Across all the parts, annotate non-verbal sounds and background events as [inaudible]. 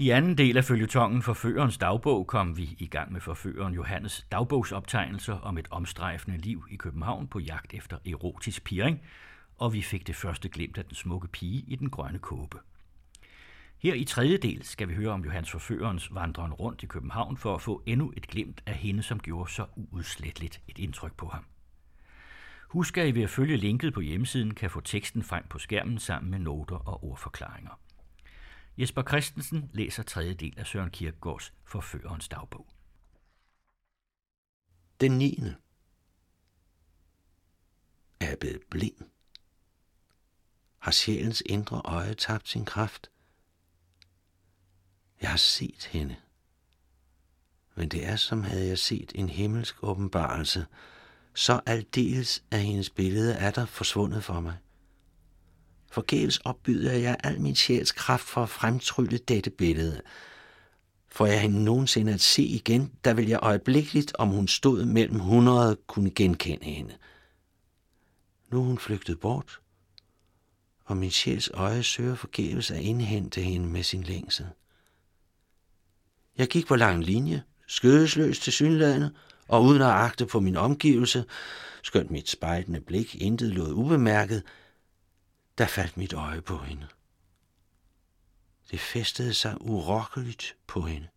I anden del af følgetongen Forførerens dagbog kom vi i gang med forføreren Johannes dagbogsoptegnelser om et omstrejfende liv i København på jagt efter erotisk piring, og vi fik det første glimt af den smukke pige i den grønne kåbe. Her i tredje del skal vi høre om Johannes Forførerens vandren rundt i København for at få endnu et glimt af hende, som gjorde så uudsletteligt et indtryk på ham. Husk, at I ved at følge linket på hjemmesiden kan få teksten frem på skærmen sammen med noter og ordforklaringer. Jesper Christensen læser tredje del af Søren Kierkegaards Forførerens dagbog. Den 9. Er jeg blevet blind? Har sjælens indre øje tabt sin kraft? Jeg har set hende. Men det er som havde jeg set en himmelsk åbenbarelse, så aldeles af hendes billede er der forsvundet for mig. Forgæves opbyder jeg al min sjæls kraft for at fremtrylle dette billede. For jeg hende nogensinde at se igen, der vil jeg øjeblikkeligt, om hun stod mellem hundrede, kunne genkende hende. Nu er hun flygtet bort, og min sjæls øje søger forgæves at indhente hende med sin længsel. Jeg gik på lang linje, skødesløst til synlædende, og uden at agte på min omgivelse, skønt mit spejlende blik intet lod ubemærket, der faldt mit øje på hende. Det festede sig urokkeligt på hende.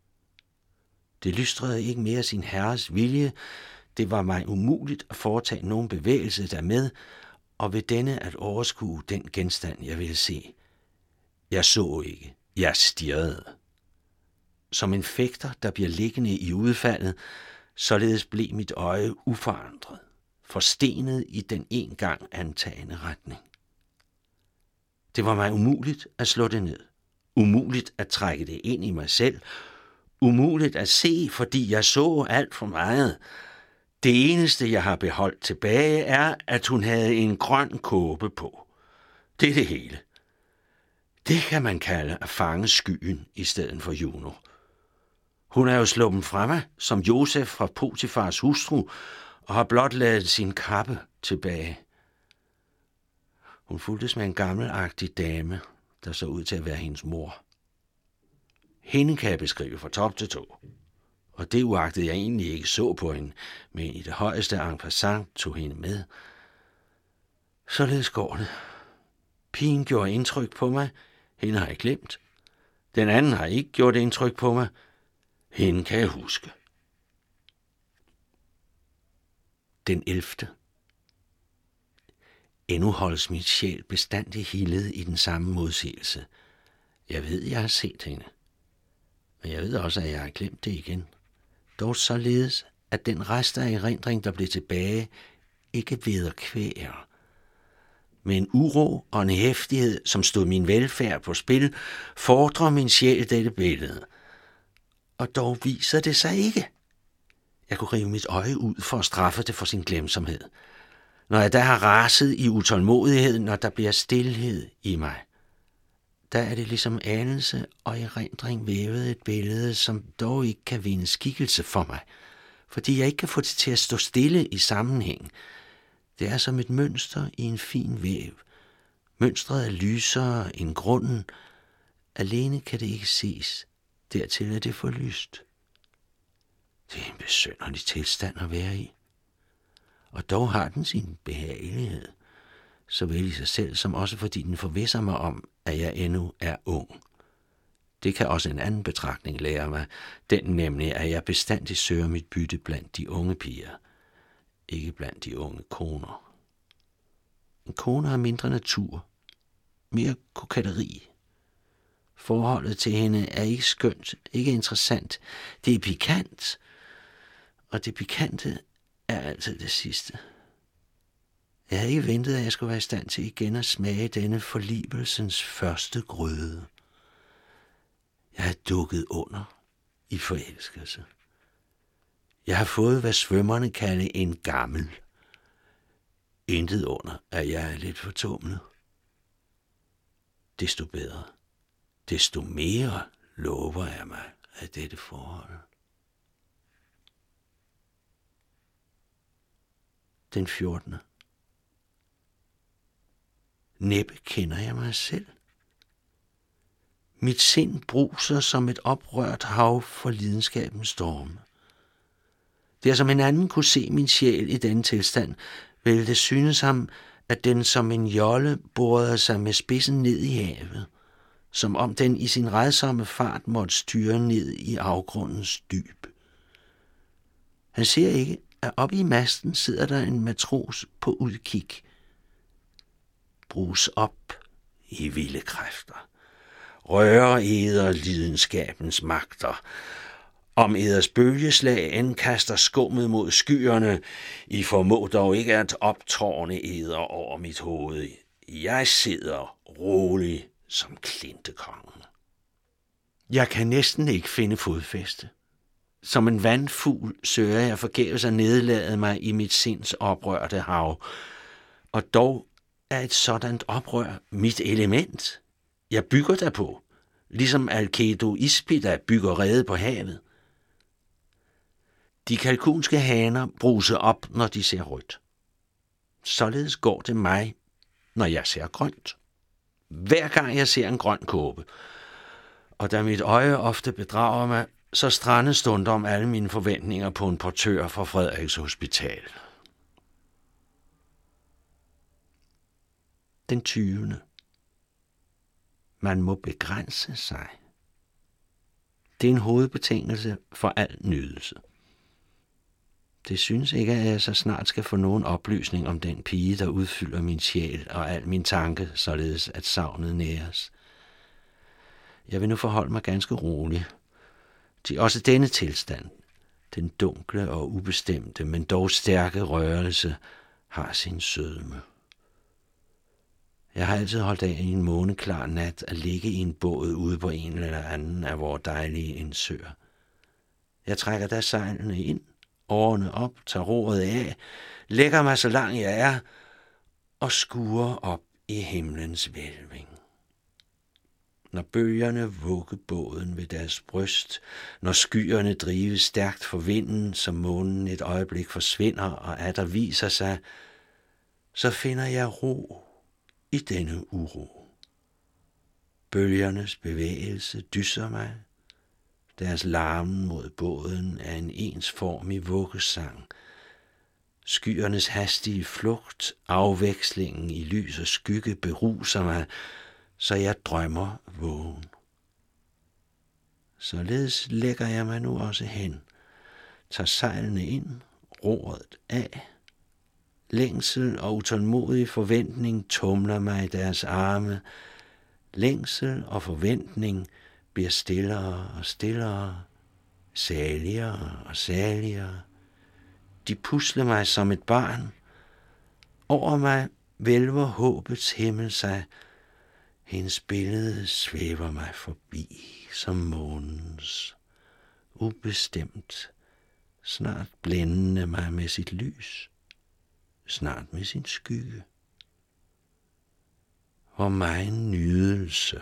Det lystrede ikke mere sin herres vilje. Det var mig umuligt at foretage nogen bevægelse dermed, og ved denne at overskue den genstand, jeg ville se. Jeg så ikke. Jeg stirrede. Som en fægter, der bliver liggende i udfaldet, således blev mit øje uforandret, forstenet i den en gang antagende retning. Det var mig umuligt at slå det ned. Umuligt at trække det ind i mig selv. Umuligt at se, fordi jeg så alt for meget. Det eneste, jeg har beholdt tilbage, er, at hun havde en grøn kåbe på. Det er det hele. Det kan man kalde at fange skyen i stedet for Juno. Hun er jo sluppet fra mig, som Josef fra Potifars hustru, og har blot lavet sin kappe tilbage. Hun fuldtes med en gammelagtig dame, der så ud til at være hendes mor. Hende kan jeg beskrive fra top til to. Og det uagtet jeg egentlig ikke så på hende, men i det højeste en passant tog hende med. Således går det. Pigen gjorde indtryk på mig. Hende har jeg glemt. Den anden har ikke gjort indtryk på mig. Hende kan jeg huske. Den 11. Endnu holdes mit sjæl bestandig hildet i den samme modsigelse. Jeg ved, jeg har set hende. Men jeg ved også, at jeg har glemt det igen. Dog således, at den rest af erindring, der blev tilbage, ikke ved kvære. Med en uro og en hæftighed, som stod min velfærd på spil, fordrer min sjæl dette billede. Og dog viser det sig ikke. Jeg kunne rive mit øje ud for at straffe det for sin glemsomhed når jeg da har raset i utålmodighed, når der bliver stillhed i mig. Der er det ligesom anelse og erindring vævet et billede, som dog ikke kan vinde skikkelse for mig, fordi jeg ikke kan få det til at stå stille i sammenhæng. Det er som et mønster i en fin væv. Mønstret er lysere end grunden. Alene kan det ikke ses. Dertil er det for lyst. Det er en besønderlig tilstand at være i og dog har den sin behagelighed, såvel i sig selv som også fordi den forvisser mig om, at jeg endnu er ung. Det kan også en anden betragtning lære mig, den nemlig, at jeg bestandig søger mit bytte blandt de unge piger, ikke blandt de unge koner. En kone har mindre natur, mere kokatteri. Forholdet til hende er ikke skønt, ikke interessant. Det er pikant, og det pikante er altid det sidste. Jeg havde ikke ventet, at jeg skulle være i stand til igen at smage denne forlibelsens første grøde. Jeg havde dukket under i forelskelse. Jeg har fået, hvad svømmerne kalder en gammel. Intet under, at jeg er lidt fortumlet. Desto bedre, desto mere lover jeg mig af dette forhold. Den 14. Næppe kender jeg mig selv. Mit sind bruser som et oprørt hav for lidenskabens storme. Der som en anden kunne se min sjæl i denne tilstand, ville det synes ham, at den som en jolle borede sig med spidsen ned i havet, som om den i sin redsomme fart måtte styre ned i afgrundens dyb. Han ser ikke, at oppe i masten sidder der en matros på udkig. Bruges op i vilde kræfter. Rører eder lidenskabens magter. Om eders bølgeslag ankaster skummet mod skyerne, I formå dog ikke at optårne eder over mit hoved. Jeg sidder rolig som klintekongen. Jeg kan næsten ikke finde fodfæste. Som en vandfugl søger jeg forgæves at nedlade mig i mit sinds oprørte hav. Og dog er et sådant oprør mit element. Jeg bygger derpå, ligesom Alkedo Ispida bygger rede på havet. De kalkunske haner bruser op, når de ser rødt. Således går det mig, når jeg ser grønt. Hver gang jeg ser en grøn kåbe, og da mit øje ofte bedrager mig, så strande stundom alle mine forventninger på en portør fra Frederiks Hospital. Den 20. Man må begrænse sig. Det er en hovedbetingelse for al nydelse. Det synes ikke, at jeg så snart skal få nogen oplysning om den pige, der udfylder min sjæl og al min tanke, således at savnet næres. Jeg vil nu forholde mig ganske roligt. Til også denne tilstand, den dunkle og ubestemte, men dog stærke rørelse, har sin sødme. Jeg har altid holdt af i en måneklar nat at ligge i en båd ude på en eller anden af vores dejlige indsøer. Jeg trækker da sejlene ind, årene op, tager roret af, lægger mig så langt jeg er og skuer op i himlens vælving. Når bølgerne vugge båden ved deres bryst, når skyerne drives stærkt for vinden, som månen et øjeblik forsvinder og der viser sig, så finder jeg ro i denne uro. Bølgernes bevægelse dysser mig, deres larmen mod båden er en ensformig vuggesang. Skyernes hastige flugt, afvekslingen i lys og skygge beruser mig, så jeg drømmer vågen. Således lægger jeg mig nu også hen, tager sejlene ind, roret af. Længsel og utålmodig forventning tumler mig i deres arme. Længsel og forventning – bliver stillere og stillere, saligere og saligere. De pusler mig som et barn. Over mig vælver håbets himmel sig. Hendes billede svæver mig forbi som månens. Ubestemt, snart blændende mig med sit lys, snart med sin skygge. Hvor meget nydelse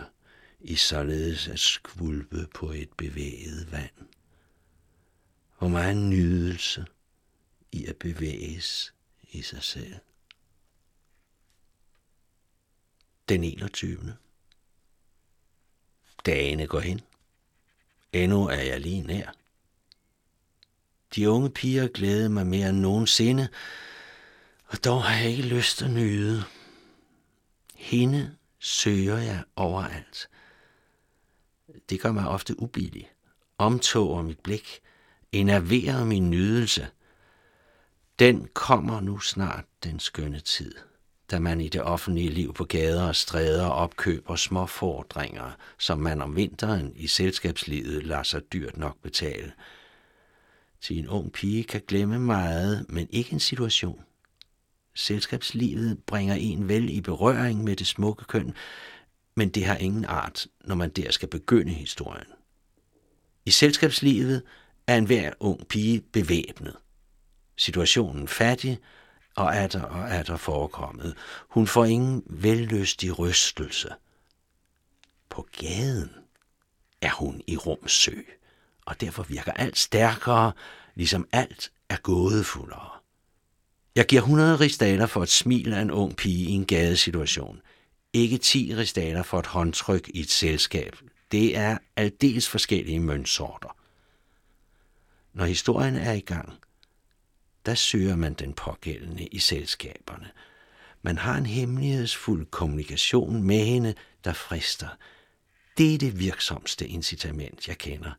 i således at skvulpe på et bevæget vand. Hvor meget nydelse i at bevæges i sig selv. Den 21. Dagene går hen. Endnu er jeg lige nær. De unge piger glæder mig mere end nogensinde, og dog har jeg ikke lyst at nyde. Hende søger jeg overalt – det gør mig ofte ubillig, omtoger mit blik, enerverer min nydelse. Den kommer nu snart, den skønne tid, da man i det offentlige liv på gader og stræder opkøber små fordringer, som man om vinteren i selskabslivet lader sig dyrt nok betale. Til en ung pige kan glemme meget, men ikke en situation. Selskabslivet bringer en vel i berøring med det smukke køn, men det har ingen art, når man der skal begynde historien. I selskabslivet er enhver ung pige bevæbnet. Situationen fattig, og er der og er der forekommet. Hun får ingen vellystig rystelse. På gaden er hun i rumsø, og derfor virker alt stærkere, ligesom alt er gådefuldere. Jeg giver 100 ristaler for et smil af en ung pige i en gadesituation – ikke 10 ristaler for et håndtryk i et selskab, Det er aldeles forskellige møntsorter. Når historien er i gang, der søger man den pågældende i selskaberne. Man har en hemmelighedsfuld kommunikation med hende, der frister. Det er det virksomste incitament, jeg kender.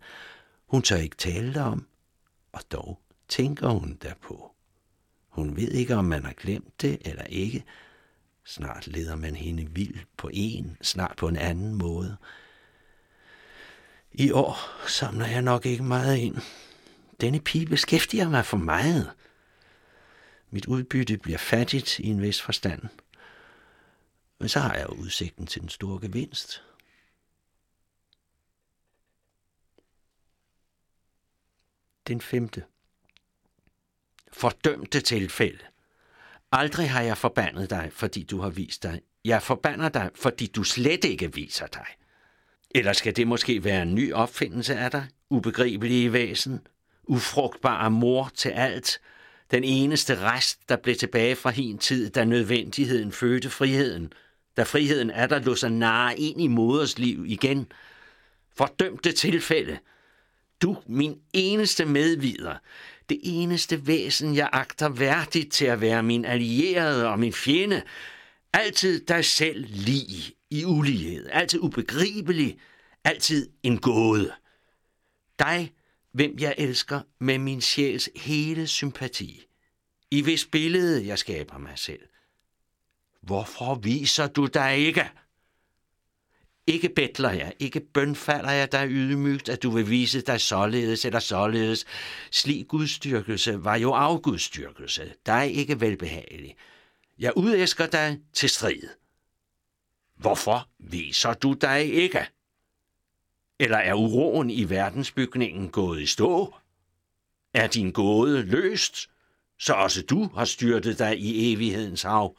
Hun tør ikke tale derom, og dog tænker hun derpå. Hun ved ikke, om man har glemt det eller ikke. Snart leder man hende vild på en, snart på en anden måde. I år samler jeg nok ikke meget ind. Denne pige beskæftiger mig for meget. Mit udbytte bliver fattigt i en vis forstand. Men så har jeg jo udsigten til den store gevinst. Den femte. Fordømte tilfælde. Aldrig har jeg forbandet dig, fordi du har vist dig. Jeg forbander dig, fordi du slet ikke viser dig. Eller skal det måske være en ny opfindelse af dig? Ubegribelige væsen? Ufrugtbare mor til alt? Den eneste rest, der blev tilbage fra hin tid, da nødvendigheden fødte friheden? Da friheden er der lå sig nare ind i moders liv igen? Fordømte tilfælde. Du, min eneste medvider, det eneste væsen, jeg agter værdigt til at være min allierede og min fjende, altid dig selv lige i ulighed, altid ubegribelig, altid en gåde. Dig, hvem jeg elsker med min sjæls hele sympati, i hvis billede jeg skaber mig selv. Hvorfor viser du dig ikke? Ikke bedler jeg, ikke bønfalder jeg dig ydmygt, at du vil vise dig således eller således. Slig gudstyrkelse var jo afgudstyrkelse, dig ikke velbehagelig. Jeg udæsker dig til strid. Hvorfor viser du dig ikke? Eller er uroen i verdensbygningen gået i stå? Er din gåde løst, så også du har styrtet dig i evighedens hav?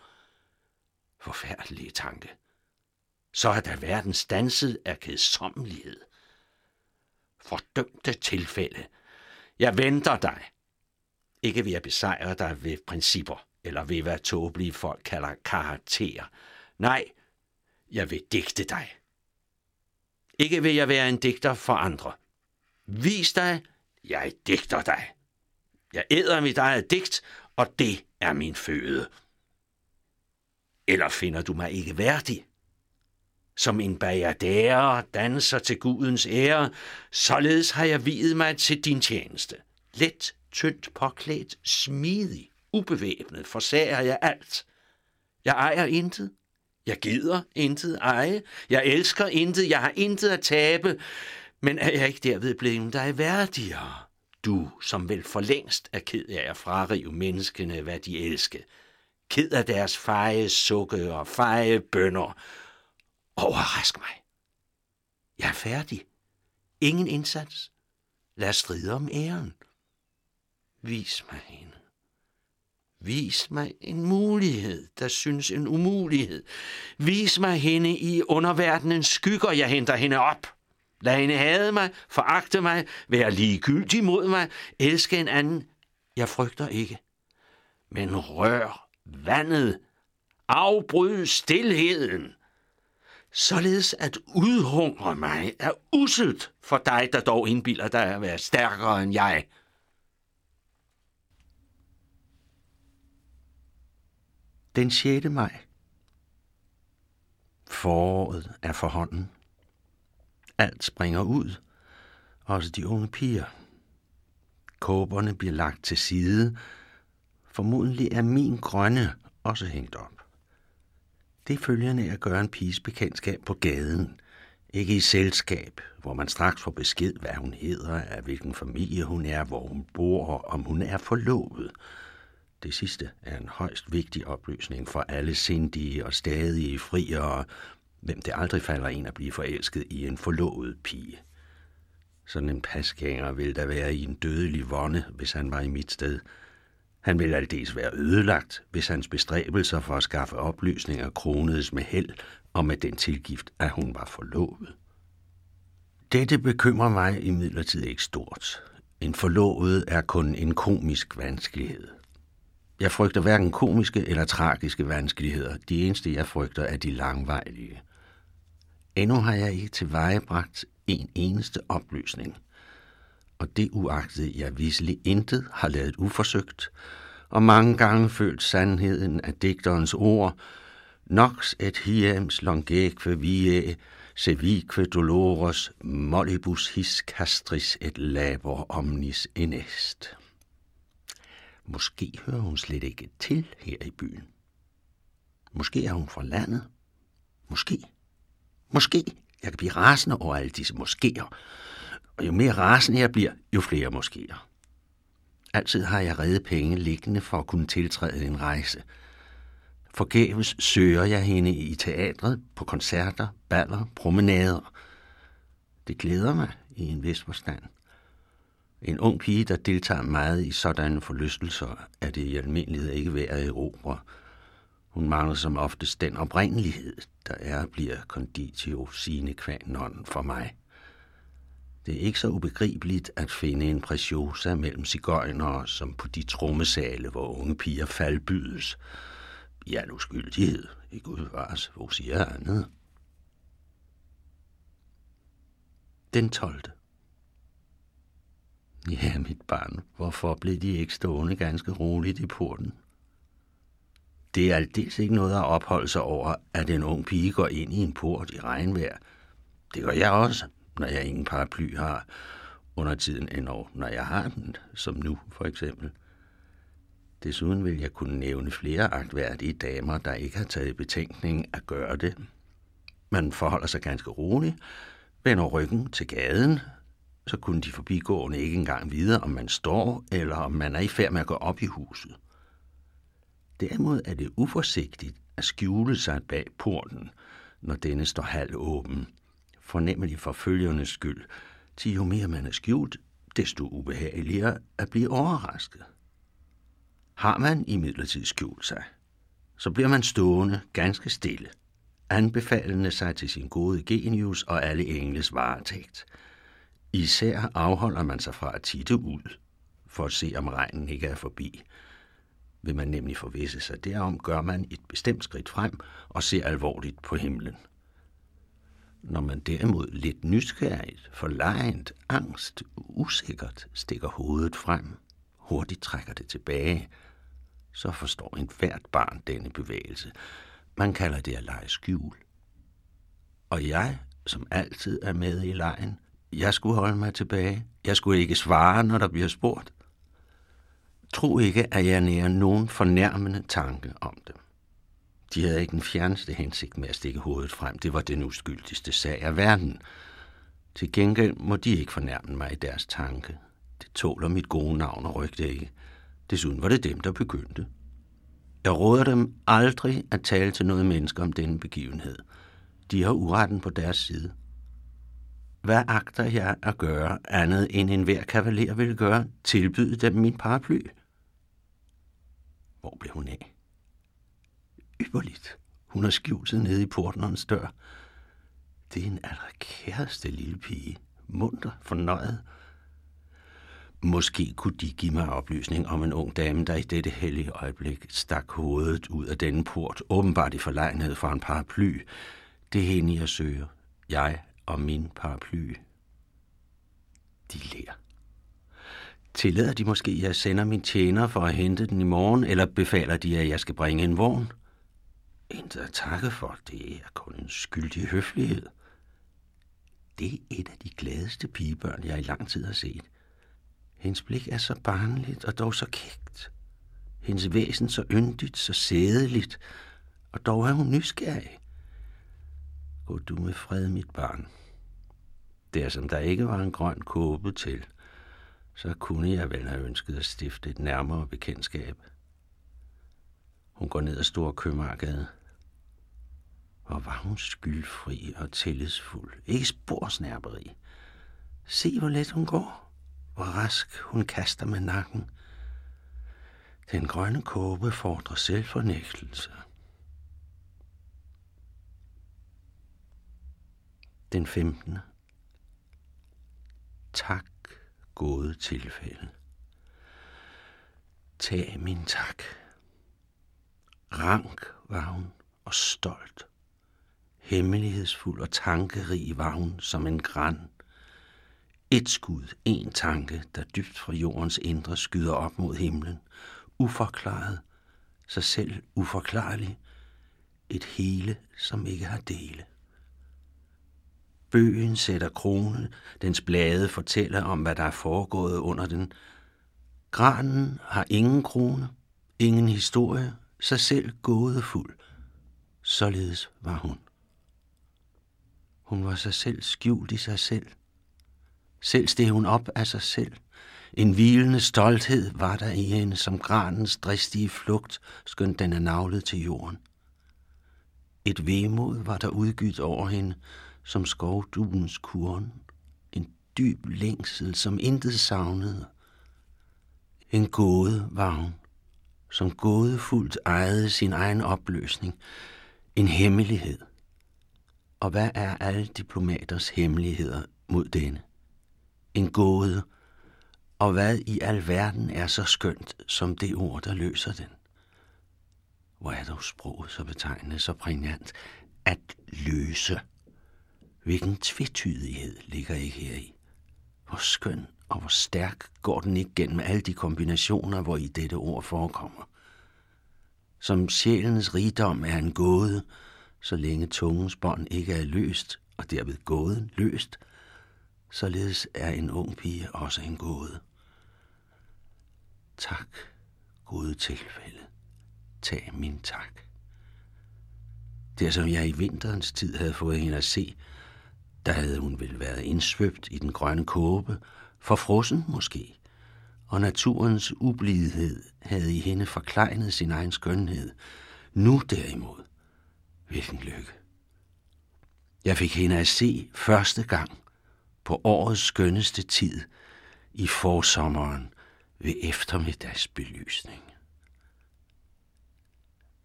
Forfærdelige tanke så er der verden stanset af kedsommelighed. Fordømte tilfælde. Jeg venter dig. Ikke ved at besejre dig ved principper, eller ved hvad tåbelige folk kalder karakter. Nej, jeg vil digte dig. Ikke vil jeg være en digter for andre. Vis dig, jeg digter dig. Jeg æder mit eget digt, og det er min føde. Eller finder du mig ikke værdig? som en bajadære danser til Gudens ære, således har jeg videt mig til din tjeneste. Let, tyndt påklædt, smidig, ubevæbnet, forsager jeg alt. Jeg ejer intet. Jeg gider intet eje. Jeg elsker intet. Jeg har intet at tabe. Men er jeg ikke derved blevet dig værdigere? Du, som vel for længst er ked af at frarive menneskene, hvad de elske. Ked af deres feje sukke og feje bønder, Overrask mig. Jeg er færdig. Ingen indsats. Lad os stride om æren. Vis mig hende. Vis mig en mulighed, der synes en umulighed. Vis mig hende i underverdenens skygger, jeg henter hende op. Lad hende hade mig, foragte mig, være ligegyldig mod mig, elske en anden. Jeg frygter ikke. Men rør vandet. Afbryd stilheden således at udhungre mig er uselt for dig, der dog indbilder dig at være stærkere end jeg. Den 6. maj. Foråret er for hånden. Alt springer ud, også de unge piger. Kåberne bliver lagt til side. Formodentlig er min grønne også hængt op. Det følger af at gøre en piges bekendtskab på gaden, ikke i selskab, hvor man straks får besked, hvad hun hedder, af hvilken familie hun er, hvor hun bor og om hun er forlovet. Det sidste er en højst vigtig oplysning for alle sindige og stadige friere, hvem det aldrig falder en at blive forelsket i en forlovet pige. Sådan en pasgænger ville da være i en dødelig vonde, hvis han var i mit sted – han ville aldeles være ødelagt, hvis hans bestræbelser for at skaffe oplysninger kronedes med held og med den tilgift, at hun var forlovet. Dette bekymrer mig imidlertid ikke stort. En forlovet er kun en komisk vanskelighed. Jeg frygter hverken komiske eller tragiske vanskeligheder. De eneste, jeg frygter, er de langvejlige. Endnu har jeg ikke tilvejebragt en eneste oplysning, og det uagtet jeg viselig intet har lavet uforsøgt, og mange gange følt sandheden af digterens ord, Nox et hiems longeque vie, sevique dolores, mollibus his castris et labor omnis inest. Måske hører hun slet ikke til her i byen. Måske er hun fra landet. Måske. Måske. Jeg kan blive rasende over alle disse moskéer. Og jo mere rasende jeg bliver, jo flere moskéer. Altid har jeg reddet penge liggende for at kunne tiltræde en rejse. Forgæves søger jeg hende i teatret, på koncerter, baller, promenader. Det glæder mig i en vis forstand. En ung pige, der deltager meget i sådanne forlystelser, er det i almindelighed ikke værd at erobre. Hun mangler som oftest den oprindelighed, der er bliver conditio sine qua non for mig. Det er ikke så ubegribeligt at finde en preciosa mellem cigøjnere, som på de trommesale, hvor unge piger faldbydes. I al uskyldighed, i Gud vares, hvor siger andet? Den 12. [laughs] Ja, mit barn, hvorfor blev de ikke stående ganske roligt i porten? Det er aldeles ikke noget at opholde sig over, at en ung pige går ind i en port i regnvejr. Det gør jeg også, når jeg ingen paraply har, under tiden eh, endnu, når jeg har den, som nu for eksempel. Desuden vil jeg kunne nævne flere agtværdige damer, der ikke har taget betænkning at gøre det. Man forholder sig ganske roligt, vender ryggen til gaden, så kunne de forbigående ikke engang vide, om man står, eller om man er i færd med at gå op i huset. Derimod er det uforsigtigt at skjule sig bag porten, når denne står halv åben, fornemmelig for følgernes skyld, til jo mere man er skjult, desto ubehageligere at blive overrasket. Har man imidlertid skjult sig, så bliver man stående ganske stille, anbefalende sig til sin gode genius og alle engles varetægt. Især afholder man sig fra at titte ud, for at se om regnen ikke er forbi. Vil man nemlig forvisse sig derom, gør man et bestemt skridt frem og ser alvorligt på himlen. Når man derimod lidt nysgerrigt, forlegent, angst, usikkert stikker hovedet frem, hurtigt trækker det tilbage, så forstår en hvert barn denne bevægelse. Man kalder det at lege skjul. Og jeg, som altid er med i lejen, jeg skulle holde mig tilbage. Jeg skulle ikke svare, når der bliver spurgt. Tro ikke, at jeg nærer nogen fornærmende tanke om det. De havde ikke den fjerneste hensigt med at stikke hovedet frem. Det var den uskyldigste sag af verden. Til gengæld må de ikke fornærme mig i deres tanke. Det tåler mit gode navn og rygte ikke. Desuden var det dem, der begyndte. Jeg råder dem aldrig at tale til noget menneske om denne begivenhed. De har uretten på deres side. Hvad agter jeg at gøre andet end en hver kavaler vil gøre? Tilbyde dem min paraply? Hvor blev hun af? Ypperligt. Hun har skjult sig nede i portnerens dør. Det er en allerkæreste lille pige. Munter, fornøjet. Måske kunne de give mig oplysning om en ung dame, der i dette hellige øjeblik stak hovedet ud af denne port, åbenbart i forlegenhed for en paraply. Det er hende, jeg søger. Jeg og min paraply. De lærer. Tillader de måske, at jeg sender min tjener for at hente den i morgen, eller befaler de, at jeg skal bringe en vogn? Intet at takke for, det er kun en skyldig høflighed. Det er et af de gladeste pigebørn, jeg i lang tid har set. Hendes blik er så barnligt og dog så kægt. Hendes væsen så yndigt, så sædeligt, og dog er hun nysgerrig. Gå du med fred, mit barn. Der som der ikke var en grøn kåbe til, så kunne jeg vel have ønsket at stifte et nærmere bekendtskab. Hun går ned ad Stor Købmarkade. Hvor var hun skyldfri og tillidsfuld. Ikke sporsnærperi. Se, hvor let hun går. Hvor rask hun kaster med nakken. Den grønne kåbe fordrer selvfornægtelse. Den 15. Tak, gode tilfælde. Tag min tak. Rank var hun og stolt. Hemmelighedsfuld og tankerig var hun som en græn. Et skud, en tanke, der dybt fra jordens indre skyder op mod himlen. Uforklaret, sig selv uforklarlig. Et hele, som ikke har dele. Bøgen sætter krone, dens blade fortæller om, hvad der er foregået under den. Granen har ingen krone, ingen historie, sig selv gådefuld. Således var hun. Hun var sig selv skjult i sig selv. Selv steg hun op af sig selv. En hvilende stolthed var der i hende som granens dristige flugt, skønt den er navlet til jorden. Et vemod var der udgydt over hende, som skovduens kurn. En dyb længsel, som intet savnede. En gåde var hun, som gådefuldt ejede sin egen opløsning. En hemmelighed. Og hvad er alle diplomaters hemmeligheder mod denne? En gåde. Og hvad i alverden er så skønt som det ord, der løser den? Hvor er dog sproget så betegnende, så prægnant? At løse. Hvilken tvetydighed ligger ikke heri? Hvor skøn og hvor stærk går den ikke gennem alle de kombinationer, hvor i dette ord forekommer. Som sjælens rigdom er en gåde, så længe tungens bånd ikke er løst, og derved gåden løst, således er en ung pige også en gåde. Tak, gode tilfælde. Tag min tak. Det som jeg i vinterens tid havde fået hende at se, der havde hun vel været indsvøbt i den grønne kåbe, forfrossen måske, og naturens ublidhed havde i hende forkleinet sin egen skønhed. Nu derimod, hvilken lykke. Jeg fik hende at se første gang på årets skønneste tid i forsommeren ved eftermiddagsbelysning.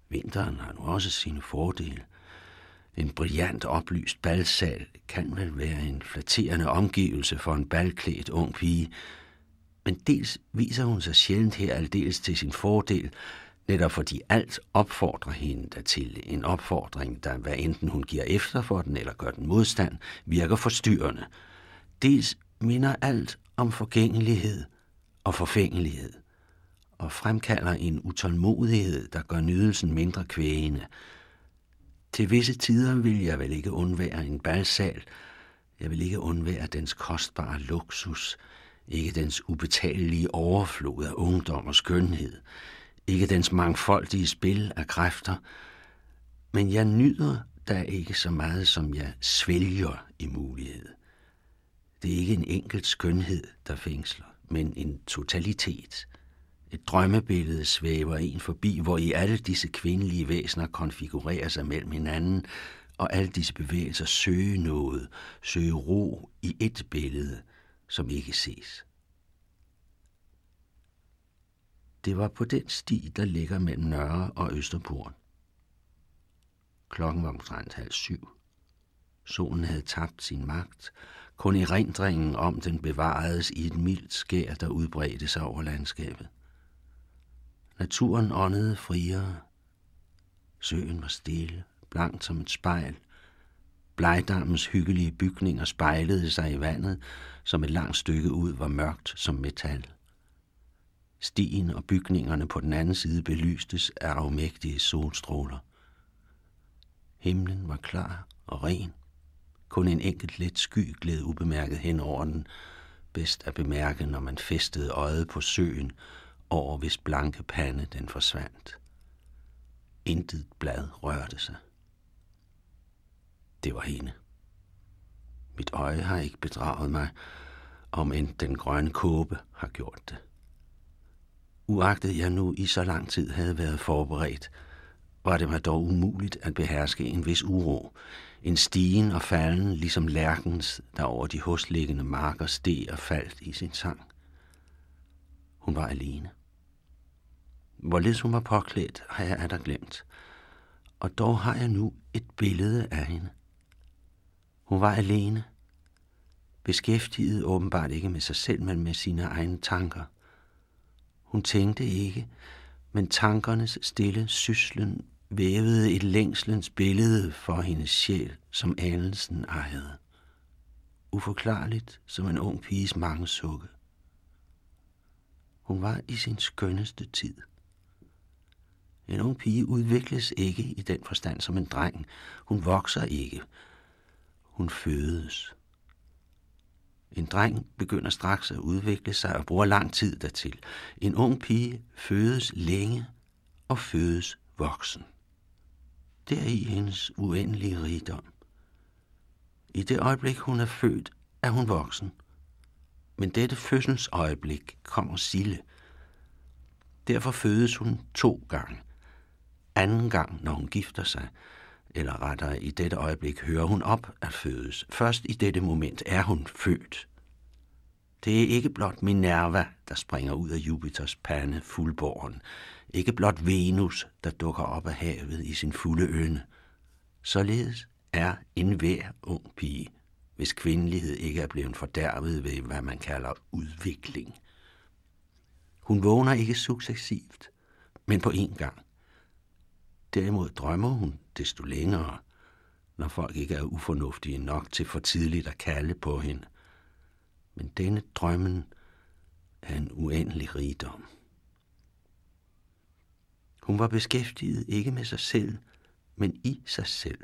Vinteren har nu også sine fordele. En brillant oplyst balsal kan vel være en flatterende omgivelse for en balklædt ung pige, men dels viser hun sig sjældent her aldeles til sin fordel, netop fordi alt opfordrer hende dertil. En opfordring, der hvad enten hun giver efter for den eller gør den modstand, virker forstyrrende. Dels minder alt om forgængelighed og forfængelighed og fremkalder en utålmodighed, der gør nydelsen mindre kvægende. Til visse tider vil jeg vel ikke undvære en balsal. Jeg vil ikke undvære dens kostbare luksus, ikke dens ubetalelige overflod af ungdom og skønhed, ikke dens mangfoldige spil af kræfter, men jeg nyder da ikke så meget, som jeg svælger i mulighed. Det er ikke en enkelt skønhed, der fængsler, men en totalitet. Et drømmebillede svæver en forbi, hvor i alle disse kvindelige væsener konfigurerer sig mellem hinanden, og alle disse bevægelser søge noget, søge ro i et billede, som ikke ses. Det var på den sti, der ligger mellem Nørre og Østerport. Klokken var omtrent halv syv. Solen havde tabt sin magt. Kun erindringen om den bevaredes i et mildt skær, der udbredte sig over landskabet. Naturen åndede friere. Søen var stille, blankt som et spejl. Blegdammens hyggelige bygninger spejlede sig i vandet, som et langt stykke ud var mørkt som metal. Stien og bygningerne på den anden side belystes af afmægtige solstråler. Himlen var klar og ren. Kun en enkelt let sky gled ubemærket hen over den, bedst at bemærke, når man festede øjet på søen, over hvis blanke pande den forsvandt. Intet blad rørte sig. Det var hende. Mit øje har ikke bedraget mig, om end den grønne kåbe har gjort det. Uagtet jeg nu i så lang tid havde været forberedt, var det mig dog umuligt at beherske en vis uro, en stigen og falden, ligesom lærkens, der over de husliggende marker steg og faldt i sin sang. Hun var alene. Hvorledes hun var påklædt, har jeg aldrig glemt. Og dog har jeg nu et billede af hende. Hun var alene. Beskæftiget åbenbart ikke med sig selv, men med sine egne tanker – hun tænkte ikke, men tankernes stille syslen vævede et længslens billede for hendes sjæl, som anelsen ejede. Uforklarligt som en ung piges mange sukke. Hun var i sin skønneste tid. En ung pige udvikles ikke i den forstand som en dreng. Hun vokser ikke. Hun fødes. En dreng begynder straks at udvikle sig og bruger lang tid dertil. En ung pige fødes længe og fødes voksen. Det er i hendes uendelige rigdom. I det øjeblik, hun er født, er hun voksen. Men dette fødselsøjeblik kommer Sille. Derfor fødes hun to gange. Anden gang, når hun gifter sig, eller rettere i dette øjeblik hører hun op at fødes. Først i dette moment er hun født. Det er ikke blot Minerva, der springer ud af Jupiters pande fuldborgen. Ikke blot Venus, der dukker op af havet i sin fulde øne. Således er en hver ung pige, hvis kvindelighed ikke er blevet fordærvet ved, hvad man kalder udvikling. Hun vågner ikke successivt, men på én gang. Derimod drømmer hun desto længere, når folk ikke er ufornuftige nok til for tidligt at kalde på hende. Men denne drømmen er en uendelig rigdom. Hun var beskæftiget ikke med sig selv, men i sig selv.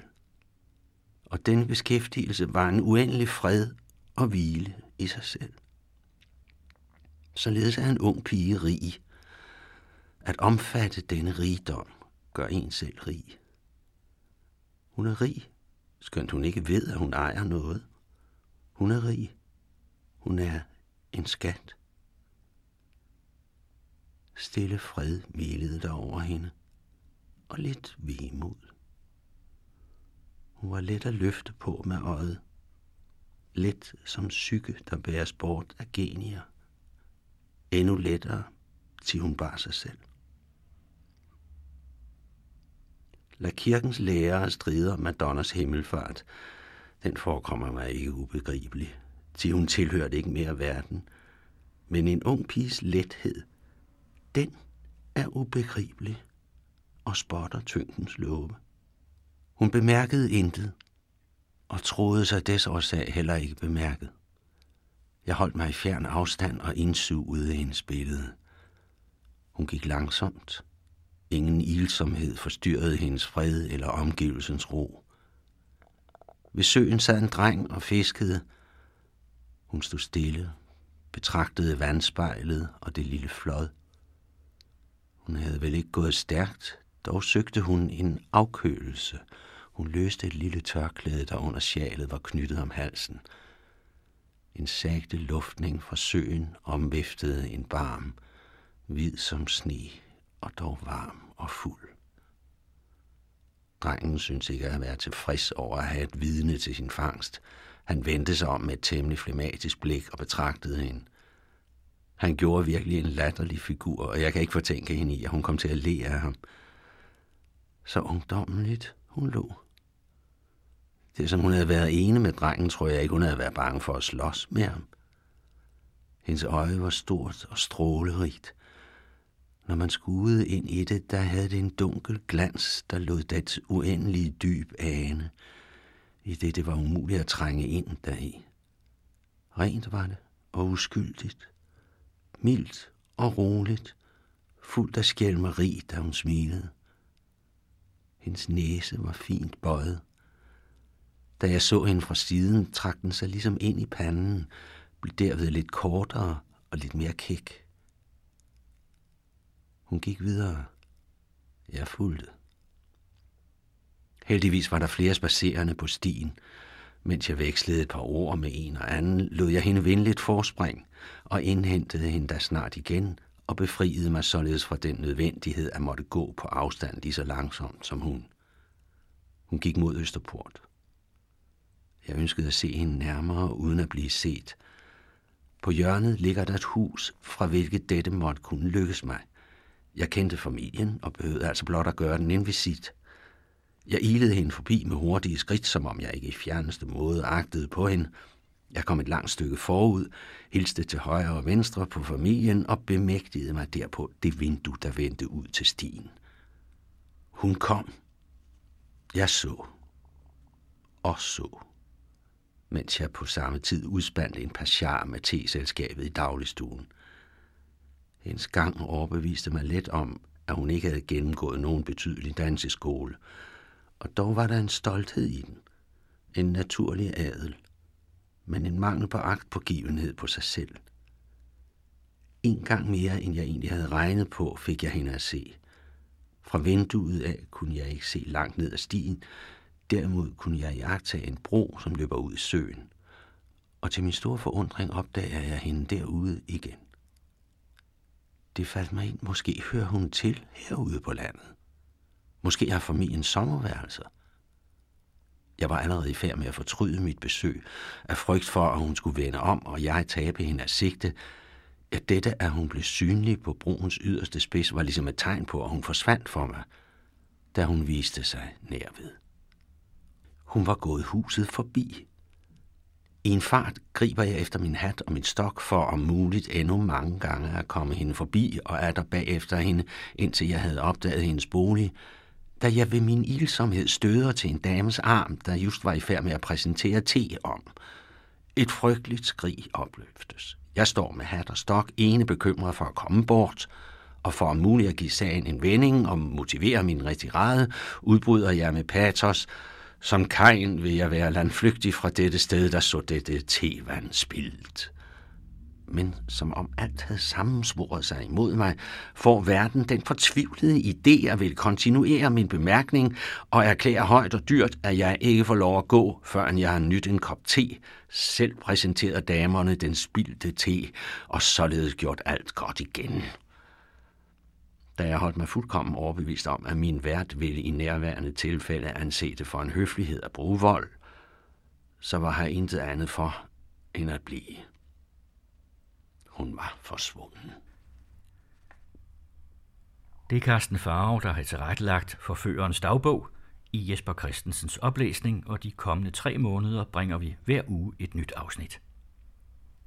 Og denne beskæftigelse var en uendelig fred og hvile i sig selv. Således er en ung pige rig. At omfatte denne rigdom gør en selv rig. Hun er rig, skønt hun ikke ved, at hun ejer noget. Hun er rig. Hun er en skat. Stille fred hvilede der over hende, og lidt vemod. Hun var let at løfte på med øjet. Let som psyke, der bæres bort af genier. Endnu lettere, til hun bar sig selv. Lad kirkens lærere stride om Madonnas himmelfart. Den forekommer mig ikke ubegribelig, til hun tilhørte ikke mere verden. Men en ung piges lethed, den er ubegribelig og spotter tyngdens love. Hun bemærkede intet, og troede sig desårsag heller ikke bemærket. Jeg holdt mig i fjern afstand og indsugede hendes billede. Hun gik langsomt, Ingen ilsomhed forstyrrede hendes fred eller omgivelsens ro. Ved søen sad en dreng og fiskede. Hun stod stille, betragtede vandspejlet og det lille flod. Hun havde vel ikke gået stærkt, dog søgte hun en afkølelse. Hun løste et lille tørklæde, der under sjalet var knyttet om halsen. En sagte luftning fra søen omviftede en barm, hvid som sne og dog varm og fuld. Drengen syntes ikke at være tilfreds over at have et vidne til sin fangst. Han vendte sig om med et temmelig flematisk blik og betragtede hende. Han gjorde virkelig en latterlig figur, og jeg kan ikke fortænke hende i, at hun kom til at le af ham. Så ungdommeligt hun lå. Det som hun havde været ene med drengen, tror jeg ikke, hun havde været bange for at slås med ham. Hendes øje var stort og strålerigt. Når man skuede ind i det, der havde det en dunkel glans, der lod dets uendelige dyb ane, i det det var umuligt at trænge ind deri. Rent var det, og uskyldigt. Mildt og roligt, fuldt af skælmeri, da hun smilede. Hendes næse var fint bøjet. Da jeg så hende fra siden, trak den sig ligesom ind i panden, blev derved lidt kortere og lidt mere kæk. Hun gik videre. Jeg fulgte. Heldigvis var der flere spacerende på stien. Mens jeg vekslede et par ord med en og anden, lod jeg hende venligt forspring og indhentede hende da snart igen og befriede mig således fra den nødvendighed at måtte gå på afstand lige så langsomt som hun. Hun gik mod Østerport. Jeg ønskede at se hende nærmere uden at blive set. På hjørnet ligger der et hus, fra hvilket dette måtte kunne lykkes mig. Jeg kendte familien og behøvede altså blot at gøre den en visit. Jeg ilede hende forbi med hurtige skridt, som om jeg ikke i fjerneste måde agtede på hende. Jeg kom et langt stykke forud, hilste til højre og venstre på familien og bemægtigede mig derpå det vindue, der vendte ud til stien. Hun kom. Jeg så. Og så. Mens jeg på samme tid udspandt en pasjar med teselskabet i dagligstuen. Hendes gang overbeviste mig let om, at hun ikke havde gennemgået nogen betydelig danseskole, og dog var der en stolthed i den, en naturlig adel, men en mangel på agt på givenhed på sig selv. En gang mere, end jeg egentlig havde regnet på, fik jeg hende at se. Fra vinduet af kunne jeg ikke se langt ned ad stien, derimod kunne jeg jagtage en bro, som løber ud i søen. Og til min store forundring opdager jeg hende derude igen. Det faldt mig ind, måske hører hun til herude på landet. Måske har familien sommerværelser. Jeg var allerede i færd med at fortryde mit besøg, af frygt for, at hun skulle vende om, og jeg tabe hende af sigte. Ja, dette, at hun blev synlig på broens yderste spids, var ligesom et tegn på, at hun forsvandt for mig, da hun viste sig nærved. Hun var gået huset forbi. I en fart griber jeg efter min hat og min stok for om muligt endnu mange gange at komme hende forbi og er der bagefter hende, indtil jeg havde opdaget hendes bolig, da jeg ved min ilsomhed støder til en dames arm, der just var i færd med at præsentere te om. Et frygteligt skrig opløftes. Jeg står med hat og stok, ene bekymret for at komme bort, og for om muligt at give sagen en vending og motivere min retirade, udbryder jeg med patos, som kajen vil jeg være landflygtig fra dette sted, der så dette tevand spildt men som om alt havde sammensvoret sig imod mig, får verden den fortvivlede idé at vil kontinuere min bemærkning og erklære højt og dyrt, at jeg ikke får lov at gå, før jeg har nyt en kop te, selv præsenteret damerne den spildte te, og således gjort alt godt igen. Da jeg holdt mig fuldkommen overbevist om, at min vært ville i nærværende tilfælde anse det for en høflighed at bruge vold, så var her intet andet for end at blive. Hun var forsvunden. Det er Carsten Farve, der har tilrettelagt forførerens dagbog i Jesper Christensens oplæsning, og de kommende tre måneder bringer vi hver uge et nyt afsnit.